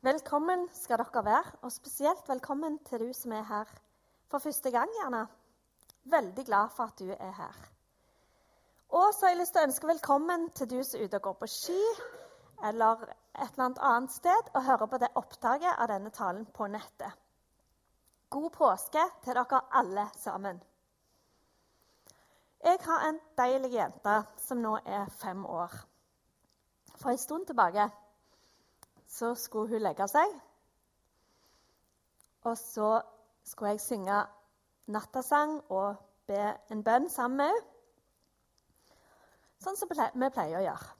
Velkommen skal dere være, og spesielt velkommen til du som er her for første gang. gjerne. Veldig glad for at du er her. Og så har jeg lyst til å ønske velkommen til du som er ute og går på ski eller et eller annet sted og hører på det opptaket av denne talen på nettet. God påske til dere alle sammen. Jeg har en deilig jente som nå er fem år. For en stund tilbake så skulle hun legge seg. Og så skulle jeg synge nattasang og be en bønn sammen med henne. Sånn som vi pleier å gjøre.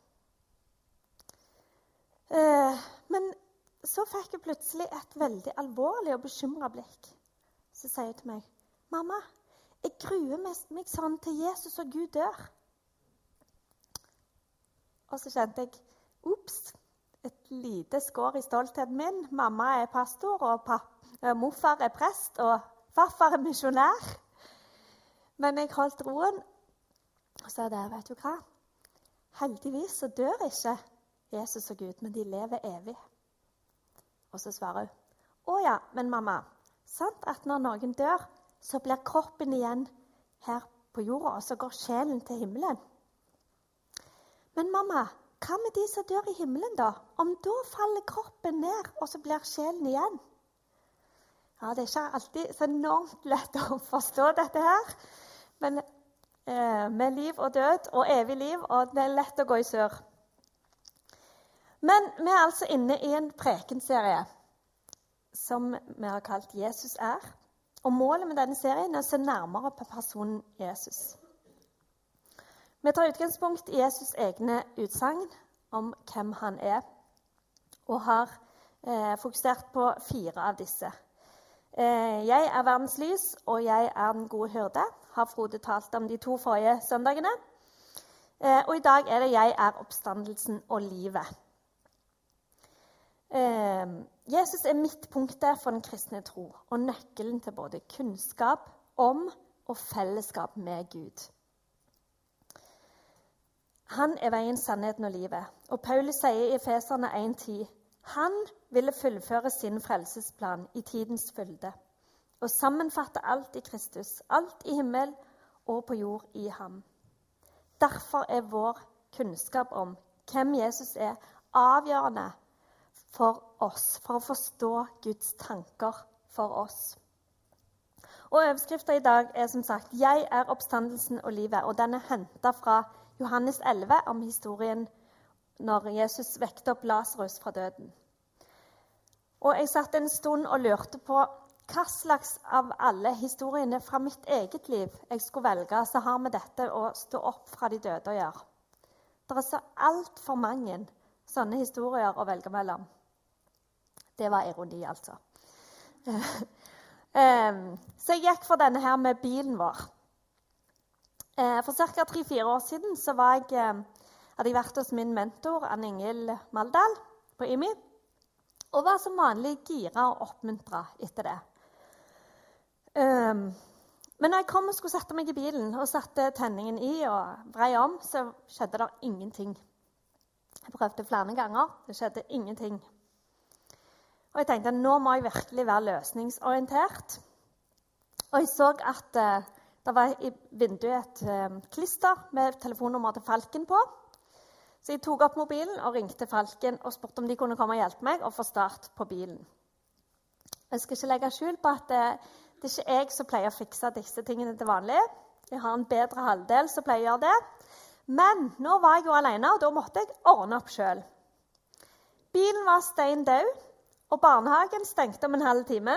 Eh, men så fikk hun plutselig et veldig alvorlig og bekymra blikk. Så sier hun til meg, 'Mamma, jeg gruer meg sånn til Jesus og Gud dør.' Og så kjente jeg Ops, et lite skår i stoltheten min. Mamma er pastor, og eh, morfar er prest, og farfar er misjonær. Men jeg holdt roen og sa det, vet du hva? Heldigvis så dør ikke Jesus og Gud, men de lever evig. Og så svarer hun, å ja, men mamma, sant at når noen dør, så blir kroppen igjen her på jorda, og så går sjelen til himmelen? Men mamma, hva med de som dør i himmelen, da? Om da faller kroppen ned, og så blir sjelen igjen? Ja, Det er ikke alltid så enormt lett å forstå dette her. Men eh, med liv og død og evig liv, og det er lett å gå i sør. Men vi er altså inne i en prekenserie som vi har kalt 'Jesus er'. Og Målet med denne serien er å se nærmere på personen Jesus. Vi tar utgangspunkt i Jesus' egne utsagn om hvem han er, og har eh, fokusert på fire av disse. Eh, jeg er verdens lys, og jeg er den gode hyrde, har Frode talt om de to forrige søndagene. Eh, og i dag er det 'Jeg er oppstandelsen og livet'. Eh, Jesus er midtpunktet for den kristne tro og nøkkelen til både kunnskap om og fellesskap med Gud. Han er veien, sannheten og livet. Og Paulus sier i Efeserne 1,10.: Han ville fullføre sin frelsesplan i tidens fylde og sammenfatte alt i Kristus, alt i himmel og på jord i ham. Derfor er vår kunnskap om hvem Jesus er, avgjørende for oss, for å forstå Guds tanker for oss. Og Overskrifta i dag er som sagt 'Jeg er oppstandelsen og livet', og den er henta fra Johannes 11 om historien når Jesus vekte opp Lasarus fra døden. Og Jeg satt en stund og lurte på hva slags av alle historiene fra mitt eget liv jeg skulle velge, så har med dette å stå opp fra de døde å gjøre. Det er så altfor mange sånne historier å velge mellom. Det var ironi, altså. Så jeg gikk for denne her med bilen vår. Eh, for ca. tre-fire år siden jeg, eh, hadde jeg vært hos min mentor Ann Ingel Maldal på IMI. Og var som vanlig gira og oppmuntra etter det. Um, men når jeg kom og skulle sette meg i bilen og satte tenningen i og vrei om, så skjedde det ingenting. Jeg prøvde flere ganger. Det skjedde ingenting. Og jeg tenkte nå må jeg virkelig være løsningsorientert. Og jeg så at uh, det var i vinduet et eh, klister med telefonnummer til Falken på. Så jeg tok opp mobilen og ringte Falken og spurte om de kunne komme og hjelpe meg å få start på bilen. Jeg skal ikke legge skjul på at det, det er ikke jeg som pleier å fikse disse tingene til vanlig. Jeg har en bedre halvdel som pleier å gjøre det. Men nå var jeg jo alene, og da måtte jeg ordne opp sjøl. Bilen var stein død, og barnehagen stengte om en halv time.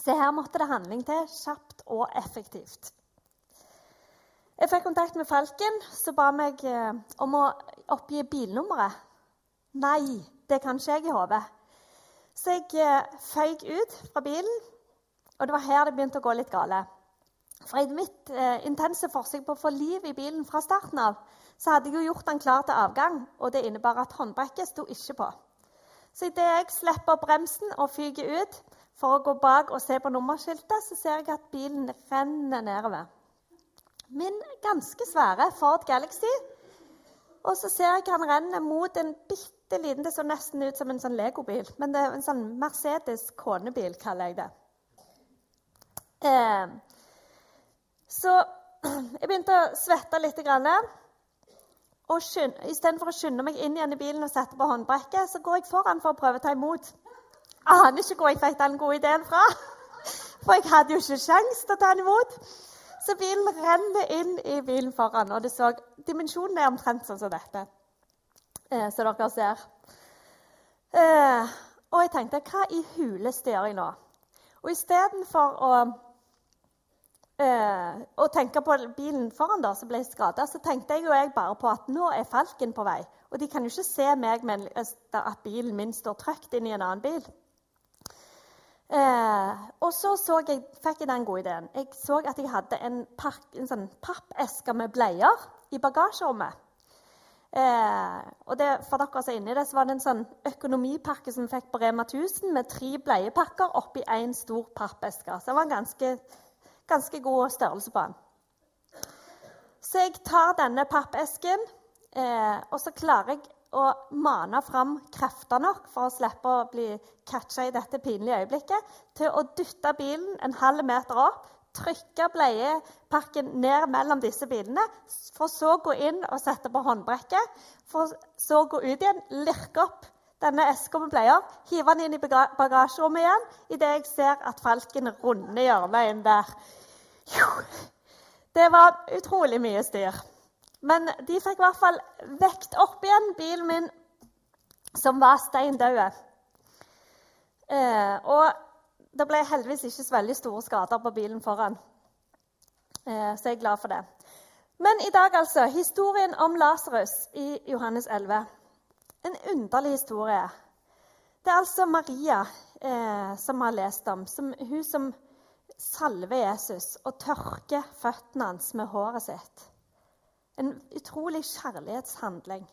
Så her måtte det handling til, kjapt og effektivt. Jeg fikk kontakt med Falken, som ba meg eh, om å oppgi bilnummeret. Nei, det kan ikke jeg i hodet. Så jeg eh, føyk ut fra bilen, og det var her det begynte å gå litt gale. For i mitt eh, intense forsøk på å få liv i bilen fra starten av, så hadde jeg jo gjort den klar til avgang, og det innebar at håndbrekket sto ikke på. Så idet jeg slipper bremsen og fyker ut, for å gå bak og se på nummerskiltet, så ser jeg at bilen renner nedover. Min ganske svære Ford Galaxy. Og så ser jeg han renner mot en bitte liten. Det så nesten ut som en sånn legobil. Men det er en sånn Mercedes konebil, kaller jeg det. Eh, så jeg begynte å svette litt. Grann, og Istedenfor å skynde meg inn igjen i bilen og sette på håndbrekket, så går jeg foran for å prøve å ta imot. Aner ikke hvor jeg fikk den gode ideen fra. For jeg hadde jo ikke sjans til å ta den imot. Så bilen renner inn i bilen foran, og det så, dimensjonen er omtrent sånn som dette. Eh, som dere ser. Eh, og jeg tenkte hva i huleste gjør jeg nå? Og istedenfor å, eh, å tenke på bilen foran da, som ble skada, så tenkte jeg jo jeg bare på at nå er Falken på vei. Og de kan jo ikke se meg med at bilen min står trygt inn i en annen bil. Eh, og så, så jeg, fikk jeg den gode ideen. Jeg så at jeg hadde en, en sånn pappeske med bleier i bagasjerommet. Eh, og det, for dere som er inni det, så var det en sånn økonomipakke som fikk på Rema 1000 med tre bleiepakker oppi én stor pappeske. Så det var en ganske, ganske god størrelse på den. Så jeg tar denne pappesken, eh, og så klarer jeg å mane fram krefter nok for å slippe å bli catcha i dette pinlige øyeblikket, til å dytte bilen en halv meter opp, trykke bleiepakken ned mellom disse bilene, for så gå inn og sette på håndbrekket, for så gå ut igjen, lirke opp denne eska med bleier, hive den inn i bagasjerommet igjen idet jeg ser at falken runder hjørnet inn der. Det var utrolig mye styr. Men de fikk i hvert fall vekt opp igjen bilen min, som var steindød. Eh, og det ble heldigvis ikke så veldig store skader på bilen foran. Eh, så jeg er glad for det. Men i dag, altså. Historien om Lasarus i Johannes 11. En underlig historie. Det er altså Maria eh, som har lest om. Som, hun som salver Jesus og tørker føttene hans med håret sitt. En utrolig kjærlighetshandling.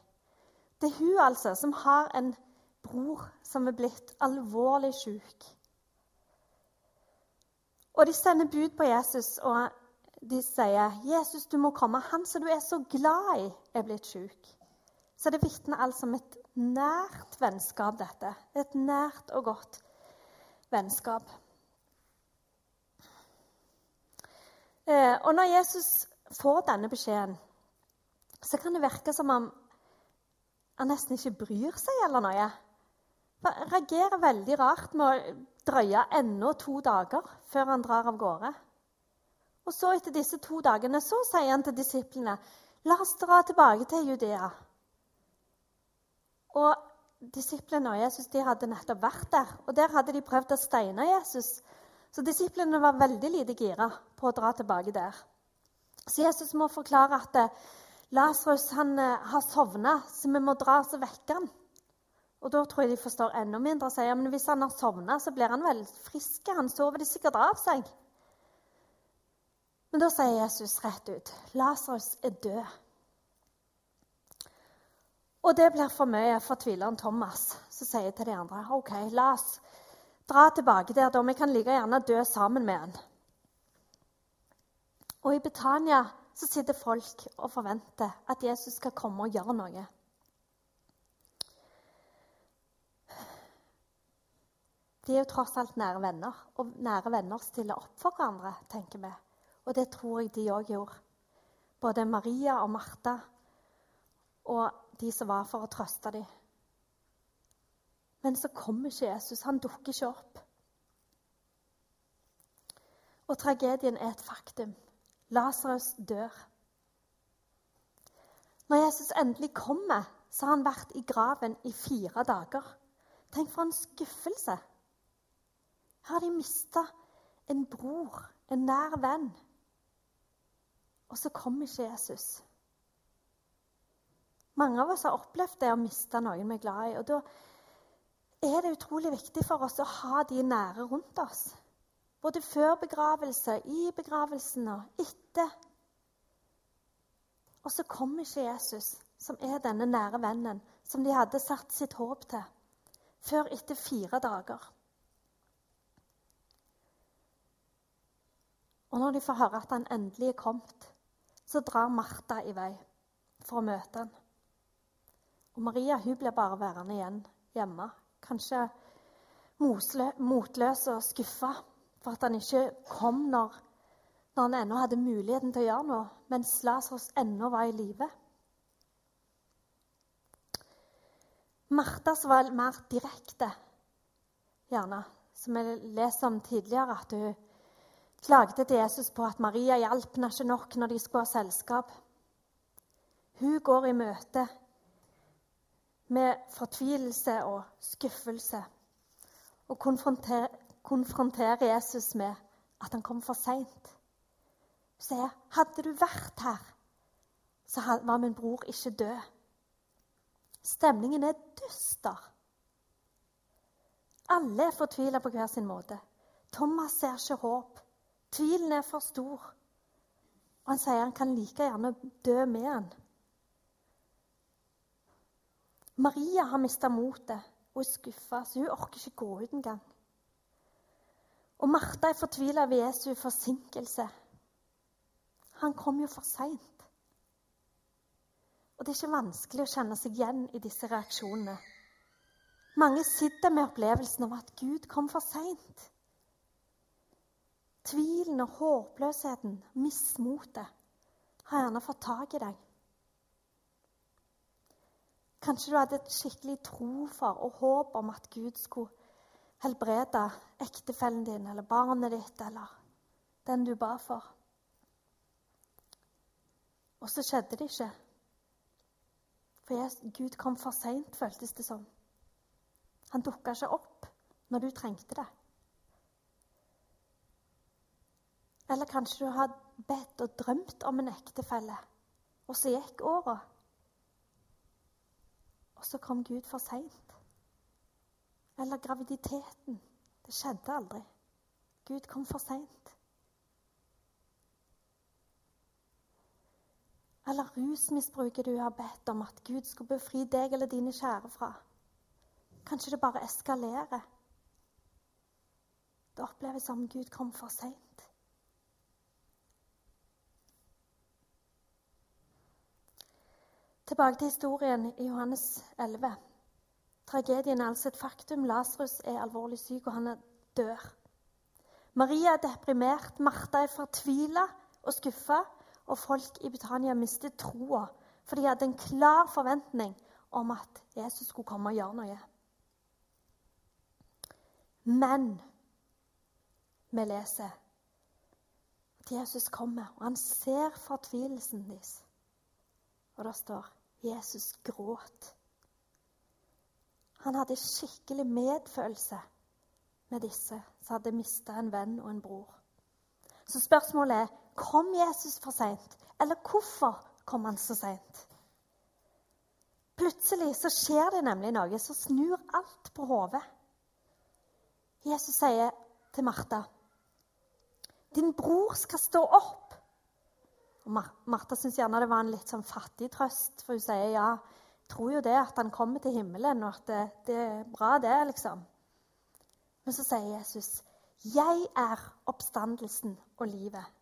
Det er hun altså som har en bror som er blitt alvorlig syk. Og de sender bud på Jesus, og de sier, 'Jesus, du må komme. Han som du er så glad i, er blitt syk.' Så det vitner altså om et nært vennskap, dette. Et nært og godt vennskap. Eh, og når Jesus får denne beskjeden så kan det virke som om han nesten ikke bryr seg eller noe. Han reagerer veldig rart med å drøye enda to dager før han drar av gårde. Og så Etter disse to dagene så sier han til disiplene la oss dra tilbake til Judea. Og Disiplene og Jesus de hadde nettopp vært der, og der hadde de prøvd å steine Jesus. Så disiplene var veldig lite gira på å dra tilbake der. Så Jesus må forklare at Lasarus har sovna, så vi må dra oss og vekke han. Og Da tror jeg de forstår enda mindre sier men hvis han har sovna, så blir han vel frisk. Han sover det sikkert av seg. Men da sier Jesus rett ut Lasarus er død. Og det blir for mye for tvileren Thomas, som sier til de andre OK, la oss dra tilbake der, da. Vi kan like gjerne dø sammen med han. Og i Betania så sitter folk og forventer at Jesus skal komme og gjøre noe. De er jo tross alt nære venner, og nære venner stiller opp for hverandre. tenker vi. Og det tror jeg de òg gjorde. Både Maria og Martha og de som var for å trøste dem. Men så kommer ikke Jesus. Han dukker ikke opp. Og tragedien er et faktum. Lasarus dør. Når Jesus endelig kommer, så har han vært i graven i fire dager. Tenk for en skuffelse. Her har de mista en bror, en nær venn. Og så kommer ikke Jesus. Mange av oss har opplevd det å miste noen vi er glad i. og Da er det utrolig viktig for oss å ha de nære rundt oss. Både før begravelse, i begravelsen og etter. Og så kommer ikke Jesus, som er denne nære vennen som de hadde satt sitt håp til, før etter fire dager. Og når de får høre at han endelig er kommet, så drar Martha i vei for å møte han. Og Maria hun blir bare værende igjen hjemme. Kanskje motløs og skuffa for at han ikke kom når, når han ennå hadde muligheten til å gjøre noe, mens Lasarus ennå var i live. Martas var mer direkte, gjerne, som jeg leser om tidligere, at hun klagde til Jesus på at Maria hjalp henne ikke nok når de skulle ha selskap. Hun går i møte med fortvilelse og skuffelse og konfronterer, konfronterer Jesus med at han kom for seint. Hun sier, 'Hadde du vært her, så var min bror ikke død.' Stemningen er dyster. Alle er fortvila på hver sin måte. Thomas ser ikke håp. Tvilen er for stor. Og han sier han kan like gjerne dø med han. Maria har mista motet og er skuffa, så hun orker ikke gå ut engang. Og Martha er fortvila ved Jesu forsinkelse. Han kom jo for seint. Og det er ikke vanskelig å kjenne seg igjen i disse reaksjonene. Mange sitter med opplevelsen av at Gud kom for seint. Tvilen og håpløsheten, mismotet, har gjerne fått tak i deg. Kanskje du hadde et skikkelig tro for og håp om at Gud skulle helbrede ektefellen din eller barnet ditt eller den du ba for. Og så skjedde det ikke. For Gud kom for seint, føltes det som. Han dukka ikke opp når du trengte det. Eller kanskje du har bedt og drømt om en ektefelle, og så gikk åra. Og så kom Gud for seint. Eller graviditeten. Det skjedde aldri. Gud kom for seint. Eller rusmisbruket du har bedt om at Gud skulle befri deg eller dine kjære fra. Kanskje det bare eskalerer. Det oppleves som Gud kom for seint. Tilbake til historien i Johannes 11. Tragedien er altså et faktum. Lasarus er alvorlig syk, og han dør. Maria er deprimert, Martha er fortvila og skuffa, og folk i Britannia mistet troa, for de hadde en klar forventning om at Jesus skulle komme og gjøre noe. Men vi leser at Jesus kommer, og han ser fortvilelsen deres. Og det står Jesus gråt. Han hadde skikkelig medfølelse med disse som hadde mista en venn og en bror. Så spørsmålet er kom Jesus for seint, eller hvorfor kom han så seint? Plutselig så skjer det nemlig noe som snur alt på hodet. Jesus sier til Martha, 'Din bror skal stå opp.' Og Martha syns gjerne det var en litt sånn fattig trøst, for hun sier ja, tror jo det at han kommer til himmelen, og at det, det er bra, det, liksom. Men så sier Jesus, 'Jeg er oppstandelsen og livet.'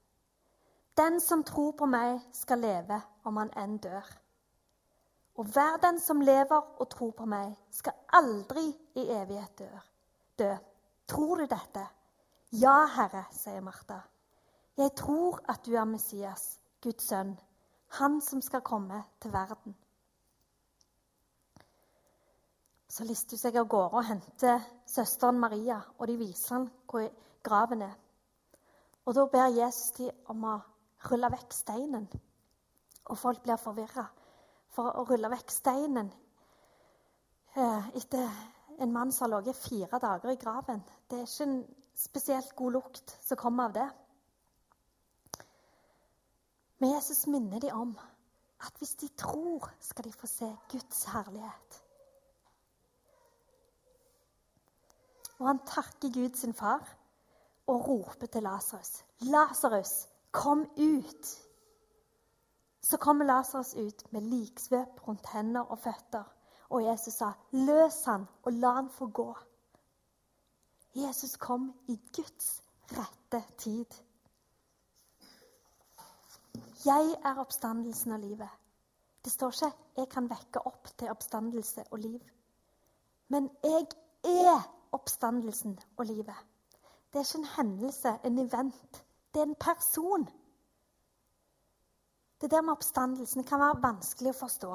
'Den som tror på meg, skal leve om han enn dør.' 'Og hver den som lever og tror på meg, skal aldri i evighet dø. Tror du dette? Ja, Herre, sier Martha. Jeg tror at du er Messias, Guds sønn, han som skal komme til verden. Så lister hun seg av gårde og henter søsteren Maria, og de viser ham hvor graven er. Og Da ber Jesus dem om å rulle vekk steinen. Og folk blir forvirra. For å rulle vekk steinen eh, etter en mann som har ligget fire dager i graven Det er ikke en spesielt god lukt som kommer av det. Men Jesus minner dem om at hvis de tror, skal de få se Guds herlighet. Og han takker Gud sin far og roper til Lasarus. 'Lasarus, kom ut!' Så kommer Lasarus ut med liksvøp rundt hender og føtter. Og Jesus sa, 'Løs han og la han få gå.' Jesus kom i Guds rette tid. Jeg er oppstandelsen av livet. Det står ikke 'jeg kan vekke opp til oppstandelse og liv'. Men jeg er oppstandelsen og livet. Det er ikke en hendelse, en event. Det er en person. Det der med oppstandelsen kan være vanskelig å forstå.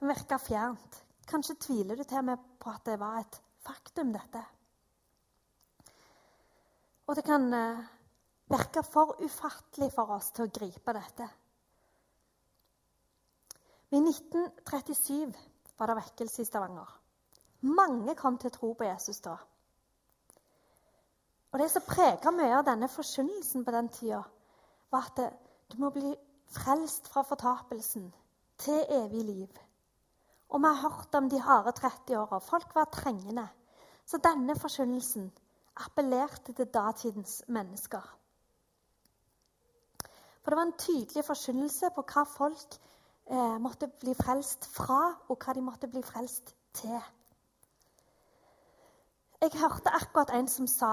Det virker fjernt. Kanskje tviler du til og med på at det var et faktum, dette. Og det kan eh, virke for ufattelig for oss til å gripe dette. I 1937 var det vekkelse i Stavanger. Mange kom til tro på Jesus da. Og Det som prega mye av denne forkynnelsen på den tida, var at du må bli frelst fra fortapelsen til evig liv. Og vi har hørt om de harde 30 åra. Folk var trengende. Så denne forkynnelsen appellerte til datidens mennesker. For det var en tydelig forkynnelse på hva folk eh, måtte bli frelst fra, og hva de måtte bli frelst til. Jeg hørte akkurat en som sa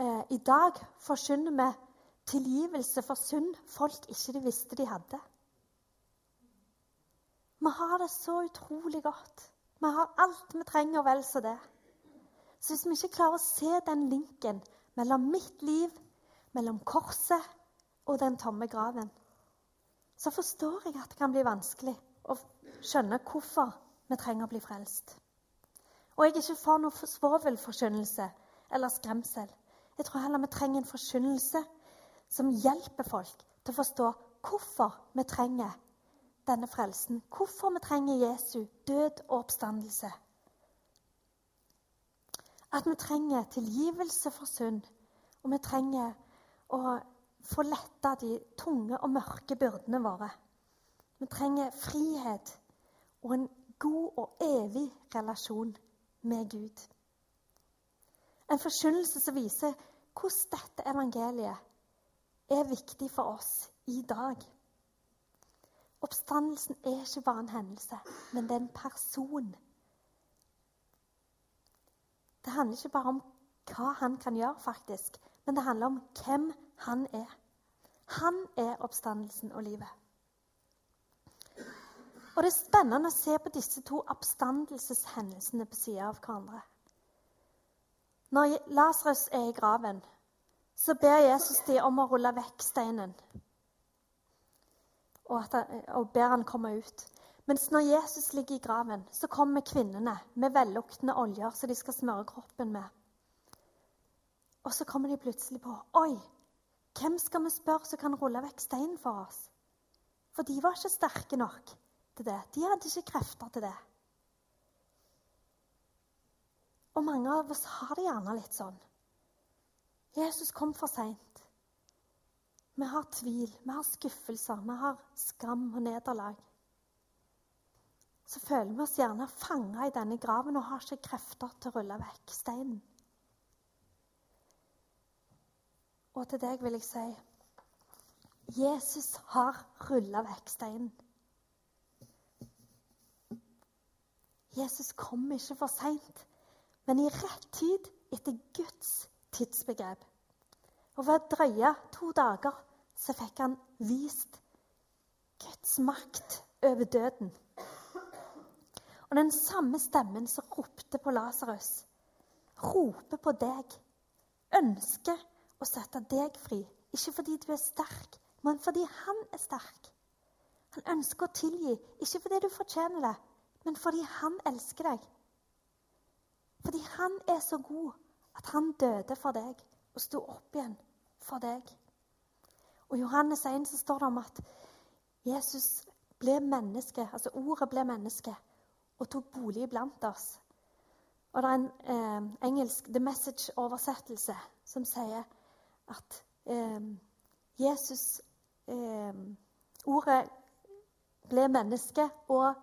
eh, i dag forkynner vi tilgivelse for synd folk ikke de visste de hadde. Vi har det så utrolig godt. Vi har alt vi trenger, og vel så det. Så hvis vi ikke klarer å se den linken mellom mitt liv, mellom korset og den tomme graven, så forstår jeg at det kan bli vanskelig å skjønne hvorfor vi trenger å bli frelst. Og jeg er ikke for noe svovelforkynnelse eller skremsel. Jeg tror heller vi trenger en forkynnelse som hjelper folk til å forstå hvorfor vi trenger denne frelsen. Hvorfor vi trenger Jesu død og oppstandelse. At vi trenger tilgivelse for synd, og vi trenger å få letta de tunge og mørke byrdene våre. Vi trenger frihet og en god og evig relasjon med Gud. En forkynnelse som viser hvordan dette evangeliet er viktig for oss i dag. Oppstandelsen er ikke bare en hendelse, men det er en person. Det handler ikke bare om hva han kan gjøre, faktisk, men det handler om hvem han er. Han er oppstandelsen og livet. Og Det er spennende å se på disse to oppstandelseshendelsene på sida av hverandre. Når Lasarus er i graven, så ber Jesus de om å rulle vekk steinen. Og, han, og ber han komme ut. Mens når Jesus ligger i graven, så kommer kvinnene med velluktende oljer som de skal smøre kroppen med. Og så kommer de plutselig på Oi, hvem skal vi spørre som kan rulle vekk steinen for oss? For de var ikke sterke nok til det. De hadde ikke krefter til det. Og mange av oss har det gjerne litt sånn. Jesus kom for seint. Vi har tvil, vi har skuffelser, vi har skam og nederlag. Så føler vi oss gjerne fanga i denne graven og har ikke krefter til å rulle vekk steinen. Og til deg vil jeg si Jesus har rulla vekk steinen. Jesus kom ikke for seint, men i rett tid etter Guds tidsbegrep. Og ved drøye to dager så fikk han vist Guds makt over døden. Og den samme stemmen som ropte på Lasarus, roper på deg, ønsker å sette deg fri. Ikke fordi du er sterk, men fordi han er sterk. Han ønsker å tilgi, ikke fordi du fortjener det, men fordi han elsker deg. Fordi han er så god at han døde for deg og sto opp igjen for deg. Og I Johannes 1 så står det om at Jesus ble menneske, altså ordet ble menneske, og tok bolig blant oss. Og det er en eh, engelsk The Message-oversettelse som sier at eh, Jesus eh, Ordet ble menneske og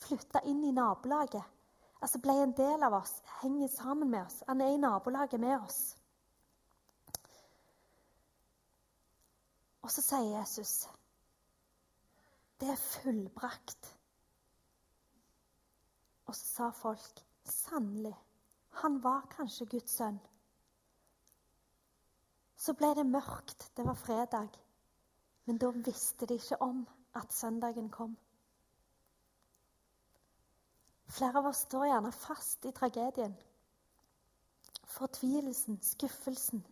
flytta inn i nabolaget. Altså ble en del av oss, henger sammen med oss. Han er i nabolaget med oss. Og så sier Jesus det er fullbrakt. Og så sa folk sannelig, han var kanskje Guds sønn. Så ble det mørkt. Det var fredag. Men da visste de ikke om at søndagen kom. Flere av oss står gjerne fast i tragedien. Fortvilelsen, skuffelsen.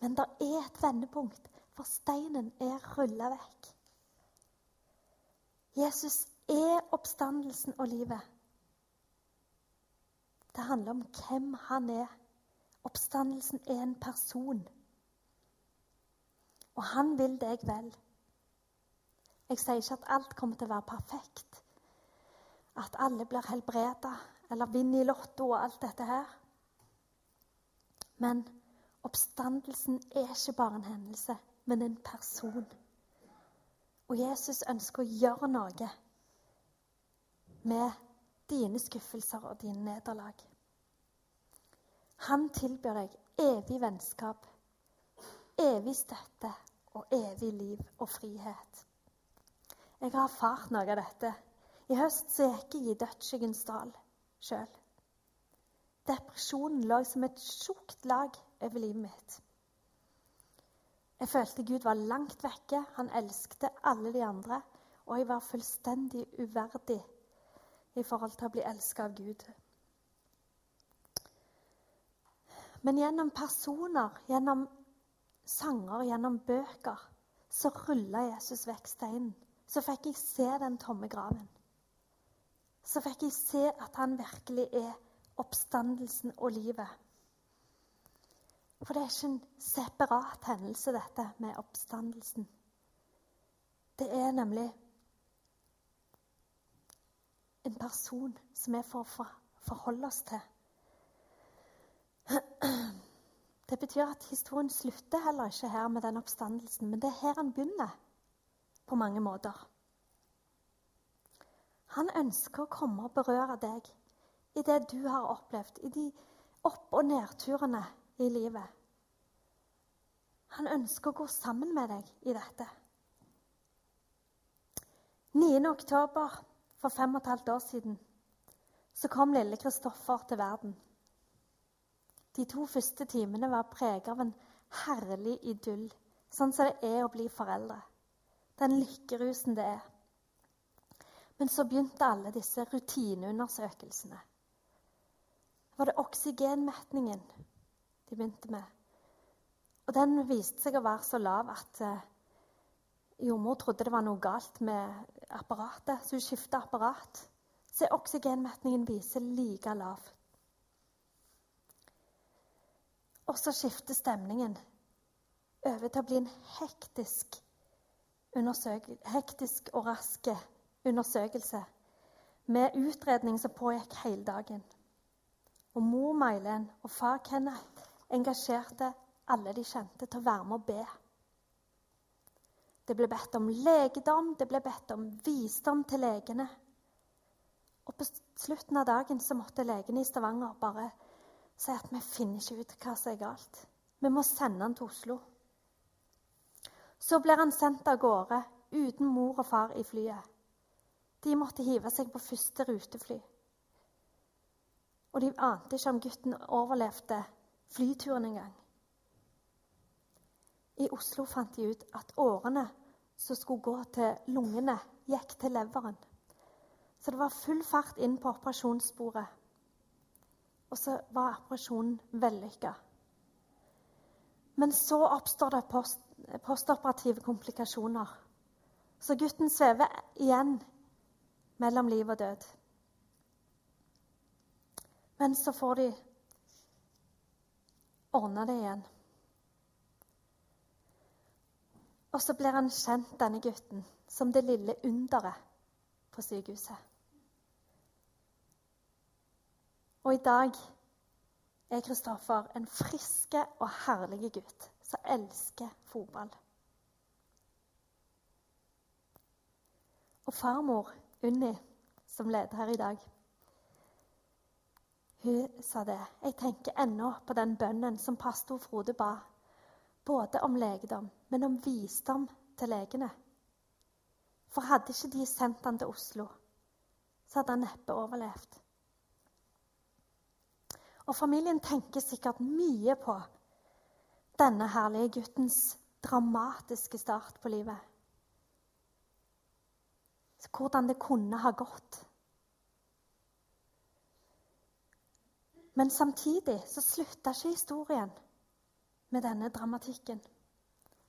Men det er et vendepunkt, for steinen er rulla vekk. Jesus er oppstandelsen og livet. Det handler om hvem han er. Oppstandelsen er en person. Og han vil deg vel. Jeg sier ikke at alt kommer til å være perfekt. At alle blir helbreda eller vinner i Lotto og alt dette her. Men oppstandelsen er ikke bare en hendelse, men en person. Og Jesus ønsker å gjøre noe med dine skuffelser og dine nederlag. Han tilbyr deg evig vennskap, evig støtte og evig liv og frihet. Jeg har erfart noe av dette. I høst så gikk jeg i dødsskyggens dal sjøl. Depresjonen lå som et tjukt lag over livet mitt. Jeg følte Gud var langt vekke. Han elsket alle de andre. Og jeg var fullstendig uverdig i forhold til å bli elsket av Gud. Men gjennom personer, gjennom sanger, gjennom bøker, så rulla Jesus vekk steinen. Så fikk jeg se den tomme graven. Så fikk jeg se at han virkelig er oppstandelsen og livet. For det er ikke en separat hendelse, dette med oppstandelsen. Det er nemlig en person som vi får forholde oss til. Det betyr at historien slutter heller ikke her med den oppstandelsen, men det er her han begynner på mange måter. Han ønsker å komme og berøre deg i det du har opplevd, i de opp- og nedturene i livet. Han ønsker å gå sammen med deg i dette. 9. oktober for fem og et halvt år siden så kom lille Kristoffer til verden. De to første timene var preget av en herlig idyll, sånn som det er å bli foreldre. Den lykkerusen det er. Men så begynte alle disse rutineundersøkelsene. Var det oksygenmetningen de begynte med. Og den viste seg å være så lav at uh, jordmor trodde det var noe galt med apparatet, så hun skifta apparat. Så oksygenmetningen viser like lav. Og så skifter stemningen over til å bli en hektisk, hektisk og rask undersøkelse med utredning som pågikk hele dagen. Og mor Mailen og far Kenneth engasjerte alle de kjente, til å være med og be. Det ble bedt om legedom, det ble bedt om visdom til legene. Og på slutten av dagen så måtte legene i Stavanger bare si at vi finner ikke ut hva som er galt. Vi må sende han til Oslo. Så blir han sendt av gårde uten mor og far i flyet. De måtte hive seg på første rutefly. Og de ante ikke om gutten overlevde flyturen engang. I Oslo fant de ut at årene som skulle gå til lungene, gikk til leveren. Så det var full fart inn på operasjonssporet. Og så var operasjonen vellykka. Men så oppstår det post, postoperative komplikasjoner. Så gutten svever igjen mellom liv og død. Men så får de ordna det igjen. Og så blir han kjent, denne gutten, som det lille underet på sykehuset. Og i dag er Kristoffer en friske og herlig gutt som elsker fotball. Og farmor Unni, som leder her i dag, hun sa det. Jeg tenker ennå på den bønnen som pastor Frode ba. Både om legedom, men om visdom til legene. For hadde ikke de sendt han til Oslo, så hadde han neppe overlevd. Og familien tenker sikkert mye på denne herlige guttens dramatiske start på livet. Hvordan det kunne ha gått. Men samtidig så slutta ikke historien med denne dramatikken.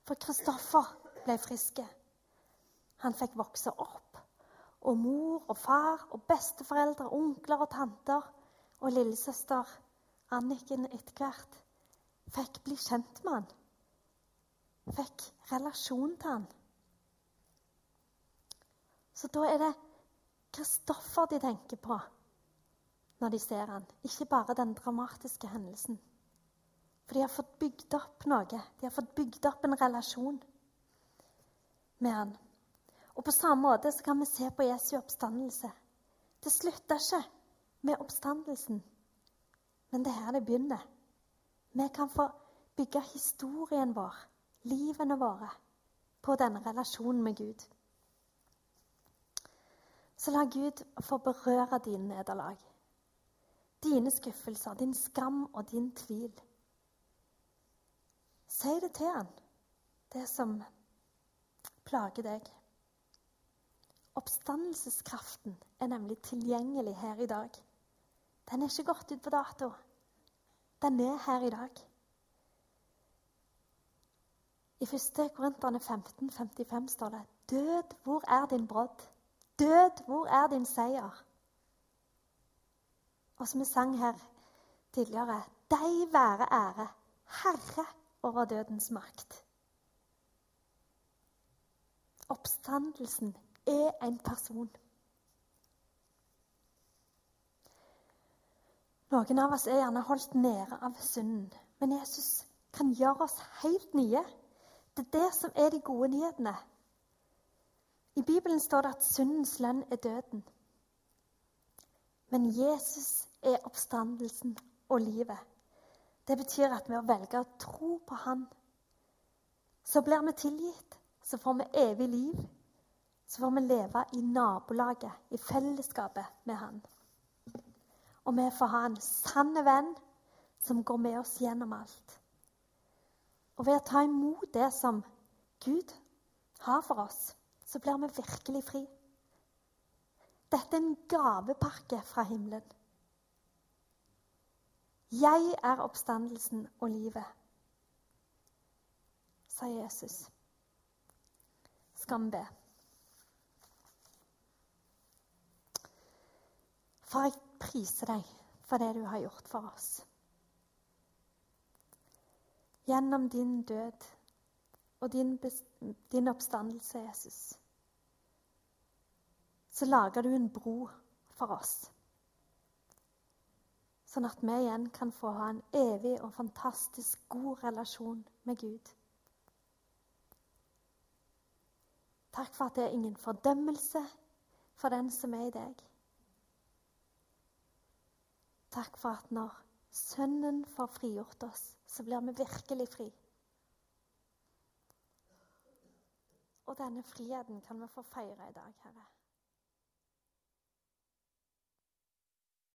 For Kristoffer ble friske. Han fikk vokse opp. Og mor og far og besteforeldre, onkler og tanter og lillesøster Anniken etter hvert fikk bli kjent med han. Fikk relasjon til han. Så da er det Kristoffer de tenker på når de ser han, ikke bare den dramatiske hendelsen. For de har fått bygd opp noe. De har fått bygd opp en relasjon med han. Og På samme måte så kan vi se på Jesu oppstandelse. Det slutta ikke med oppstandelsen, men det er her det begynner. Vi kan få bygge historien vår, livene våre, på denne relasjonen med Gud. Så la Gud få berøre dine nederlag, dine skuffelser, din skam og din tvil. Si det til han, det som plager deg. Oppstandelseskraften er nemlig tilgjengelig her i dag. Den er ikke gått ut på dato. Den er her i dag. I 1. Korinterne 15, 55 står det Død, hvor er din brodd? Død, hvor er din seier? Og som vi sang her tidligere Deg være ære, Herre over dødens makt. Oppstandelsen er en person. Noen av oss er gjerne holdt nede av synden, men Jesus kan gjøre oss helt nye. Det er det som er de gode nyhetene. I Bibelen står det at syndens lønn er døden. Men Jesus er oppstandelsen og livet. Det betyr at ved å velge å tro på Han, så blir vi tilgitt. Så får vi evig liv. Så får vi leve i nabolaget, i fellesskapet med Han. Og vi får ha en sann venn som går med oss gjennom alt. Og ved å ta imot det som Gud har for oss, så blir vi virkelig fri. Dette er en gavepakke fra himmelen. Jeg er oppstandelsen og livet, sa Jesus. Skal vi be? For jeg priser deg for det du har gjort for oss. Gjennom din død og din, din oppstandelse, Jesus, så lager du en bro for oss. Sånn at vi igjen kan få ha en evig og fantastisk god relasjon med Gud. Takk for at det er ingen fordømmelse for den som er i deg. Takk for at når Sønnen får frigjort oss, så blir vi virkelig fri. Og denne friheten kan vi få feire i dag, Herre.